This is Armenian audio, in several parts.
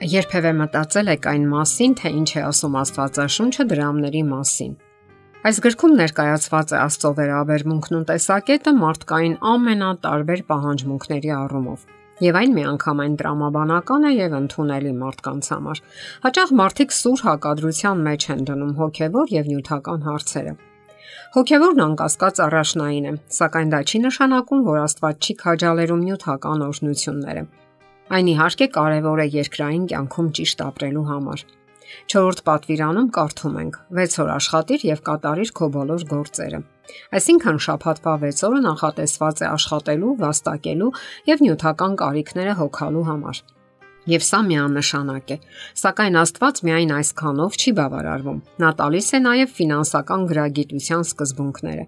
Երբևէ մտածել եք այն մասին, թե ինչ է ասում Աստվածաշունչը դրամների մասին։ Այս գրքում ներկայացված է Աստծո վերաբերմունքն ու տեսակետը մարդկային ամենատարբեր պահանջմունքների առումով։ Եվ այն միանգամայն տրամաբանական է եւ ընդունելի մարդկանց համար։ Հաճախ մարդիկ սուր հակադրության մեջ են դնում հոգեվոր եւ նյութական հարցերը։ Հոգեվորն անկասկած առաջնային է, սակայն դա չի նշանակում, որ Աստված չի քաջալերում նյութական օրհնությունները։ Այն իհարկե կարևոր է երկրային կյանքում ճիշտ ապրելու համար։ 4-րդ պատվիրանում կարդում ենք. 6 օր աշխատիր եւ կատարիր քո բոլոր գործերը։ Այսինքն շաբաթվա 6 օրը նախատեսված է աշխատելու, վաստակելու եւ նյութական կարիքները հոգալու համար։ Եվ սա միանշանակ է։ Սակայն Աստված միայն այսքանով չի բավարարվում։ Նա տալիս է նաև ֆինանսական գրագիտության սկզբունքները։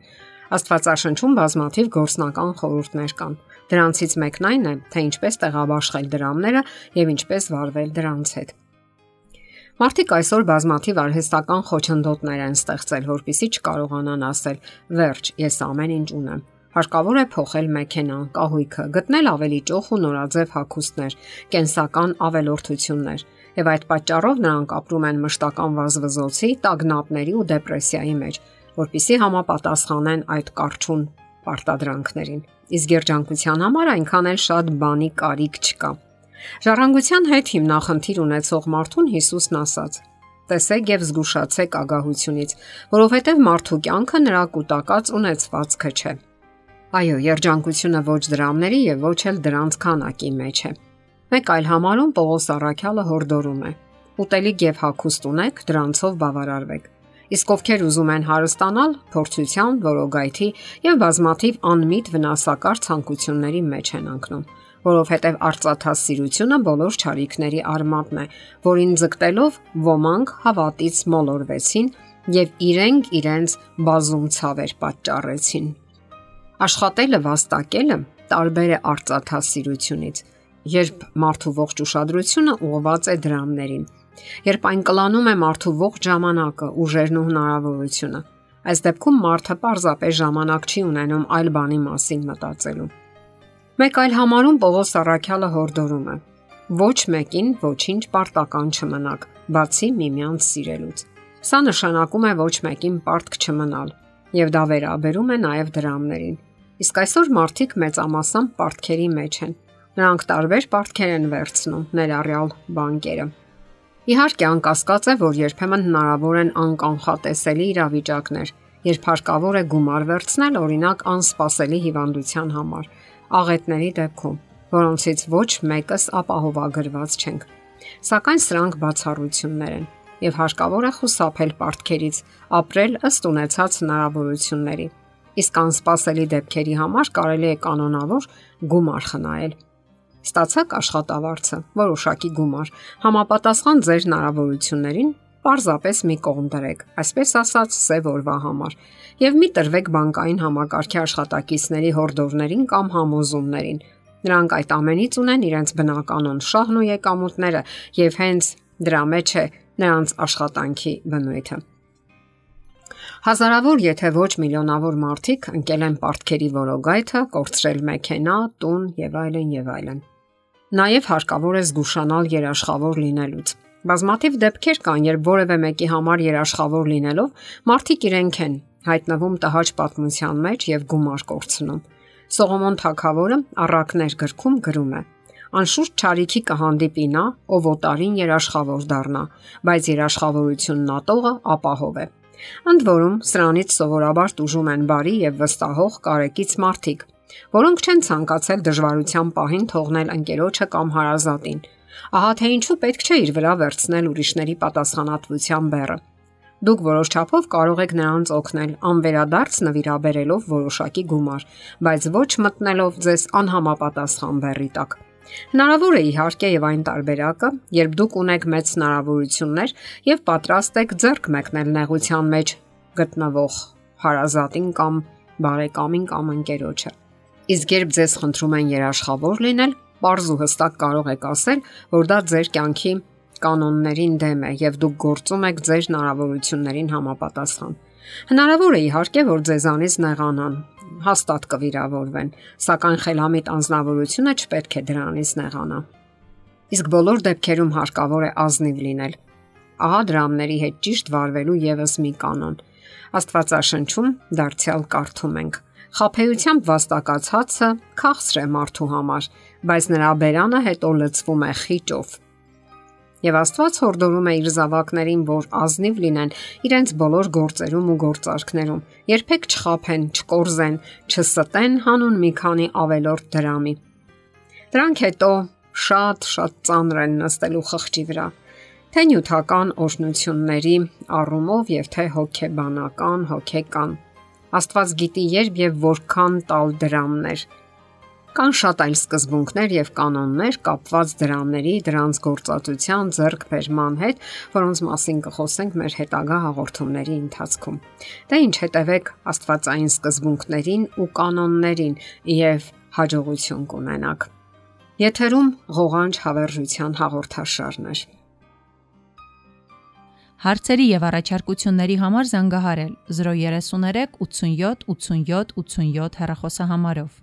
Աստվածաշնչում բազմաթիվ գործնական խորհուրդներ կան։ Դրանցից մեկն այն է, թե ինչպես տեղաբաշխել դրամները եւ ինչպես վարվել դրանց հետ։ Մարդիկ այսօր բազմաթիվ արհեստական խոչընդոտներ են ստեղծել, որpիսի չկարողանան ասել. «Վերջ, ես ամեն ինչ ունեմ»։ Հարկավոր է փոխել մեքենան, կահույքը, գտնել ավելի ճոխ ու նորաձև հագուստներ, կենսական ավելորդություններ, եւ այդ պատճառով նրանք ապրում են մշտական վազվզոցի, տագնապների ու դեպրեսիայի մեջ, որpիսի համապատասխանեն այդ կարճուն պարտադրանքներին։ Իսկ երջանկության համար այնքան էլ շատ բանի կարիք չկա։ Ժառանգության հետ հիմնախնդիր ունեցող մարդուն Հիսուսն ասաց. Տեսեք եւ զգուշացեք ագահությունից, որովհետեւ մարդու կյանքը նրա կൂട്ടակած ունեցվածքը չէ։ Այո, երջանկությունը ոչ դրամների եւ ոչ էլ դրանց քանակի մեջ է։ Մեկ այլ համարում Պողոս Արաքյալը հորդորում է. Ուտելիք եւ հագուստ ունեք, դրանցով բավարարվեք Իսկ ովքեր ուզում են հարստանալ, փորձության, որոգայթի եւ բազմաթիվ անմիտ վնասակար ցանկությունների մեջ են ընկնում որովհետև արծաթած սիրությունը բոլոր ճարիքների արմատն է, որին ձգտելով ոմանք հավատից մոլորվեցին եւ իրենք իրենց բազում ցավեր պատճառեցին։ Աշխատելը վաստակելը տարբեր է արծաթած սիրությունից, երբ մարդու ողջ ուշադրությունը ուղղված է դրամներին Երբ այն կլանում է մարդու ողջ ժամանակը, ուժերն ու հնարավորությունը, այս դեպքում մարդը պարզապես ժամանակ չի ունենում այլ բանի մասին մտածելու։ Մեկ այլ համարում Պողոս Արաքյալը հորդորում է. Ոչ մեկին ոչինչ պարտական չմնաք, բացի միմյանց սիրելուց։ Սա նշանակում է ոչ մեկին պարտք չմնալ, եւ դա վերաբերում է նաեւ դրամներին։ Իսկ այսօր մարդիկ մեծամասամբ պարտքերի մեջ են։ Նրանք տարբեր պարտքեր են վերցնում, ներառյալ բանկերը։ Իհարկե անկասկած է, որ երբեմն հնարավոր են անկանխատեսելի իրավիճակներ, երբ հարկավոր է գումար վերցնել օրինակ անսպասելի հիվանդության համար, աղետների դեպքում, որոնցից ոչ մեկս ապահովագրված չենք։ Սակայն սրանք բացառություններ են եւ հարկավոր է խուսափել պարտքերից, ապրել ըստ ունեցած հնարավորությունների։ Իսկ անսպասելի դեպքերի համար կարելի է կանոնավոր գումար խնայել Ստացաք աշխատավարձը, որոշակի գումար, համապատասխան ձեր հնարավորություններին, Պարզապես մի կողմ դրեք, այսպես ասած, սև օրվա համար, եւ մի տրվեք բանկային համակարգի աշխատակիցների հորդորներին կամ համոզումներին։ Նրանք այդ ամենից ունեն իրենց բնականon շահն ու եկամուտները եւ հենց դրա մեջ է նրանց աշխատանքի բնույթը։ Հազարավոր, եթե ոչ միլիոնավոր մարդիկ ընկել են պարտքերի որոգայթը, կորցրել մեքենա, տուն եւ այլն եւ այլն։ Նաև հարկավոր է զգուշանալ երաշխավոր լինելուց։ Բազմաթիվ դեպքեր կան, երբ որևէ մեկի համար երաշխավոր լինելով մարդիկ իրենք են հայտնվում տհաճ պատմության մեջ եւ գումար կորցնում։ Սողոմոն Թագավորը առակներ գրքում գրում է. Անշուշտ ճարիքի կհանդիպի նա, ով օտարին երաշխավոր դառնա, բայց երաշխավորությունն ատողը ապահով է։ Ընդ որում, սրանից սովորաբար դժում են բարի եւ վստահող կարեկից մարդիկ, որոնք չեն ցանկացել դժվարության պահին թողնել ընկերոջը կամ հարազատին։ Ահա թե ինչու պետք չէ իր վրա վերցնել ուրիշների պատասխանատվության բեռը։ Դուք որոշ չափով կարող եք նրանց օգնել անվերադարձ նվիրաբերելով որոշակի գումար, բայց ոչ մտնելով ձեզ անհամապատասխան բեռի տակ։ Հնարավոր է իհարկե եւ այն տարբերակը, երբ դուք ունեք մեծ հնարավորություններ եւ պատրաստ եք ձեռք մեկնել նեղության մեջ գտնվող հարազատին կամ բարեկամին կամ ընկերոջը։ Իսկ երբ ձեզ խնդրում են երաշխավոր լինել, པարզ ու հստակ կարող եք ասել, որ դա ձեր կյանքի կանոններին դեմ է եւ դուք գործում եք ձեր հնարավորություններին համապատասխան։ Հնարավոր է իհարկե, որ ձեզանից նեղանան, հաստատ կվիրավորվեն, սակայն խելամիտ անznավորությունը չպետք է դրանից նեղանա։ Իսկ բոլոր դեպքերում հարկավոր է ազնիվ լինել։ Ահա դրամների հետ ճիշտ վարվելու եւս մի կանոն։ Աստվածաշնչում դարձյալ կարդում ենք. Խափեությամբ վաստակած հացը քաղցր է մարդու համար, բայց նրա բերանը հետո լցվում է խիճով։ Եվ Աստված հորդորում է իր զավակներին, որ ազնիվ լինեն իրենց բոլոր գործերում ու գործարքներում, երբեք չխափեն, չկորզեն, չստեն հանուն մի քանի ավելորդ դրամի։ Դրանք հետո շատ-շատ ծանր են նստելու խղճի վրա թե նյութական օրհնությունների առումով եւ թե հոգեբանական, հոգեկան։ Աստված գիտի երբ եւ որքան տալ դրամներ։ Կան շատ այլ սկզբունքներ եւ կանոններ կապված դրամների, դրանց գործածության, ձեռքբերման հետ, որոնց մասին կխոսենք մեր հետագա հաղորդումների ընթացքում։ Դե ինչ հետևեք Աստվածային սկզբունքներին ու կանոններին եւ հաջողություն կունենաք։ Եթերում ղողանջ հավերժության հաղորդաշարներ։ Հարցերի եւ առաջարկությունների համար զանգահարել 033 87 87 87 հեռախոսահամարով։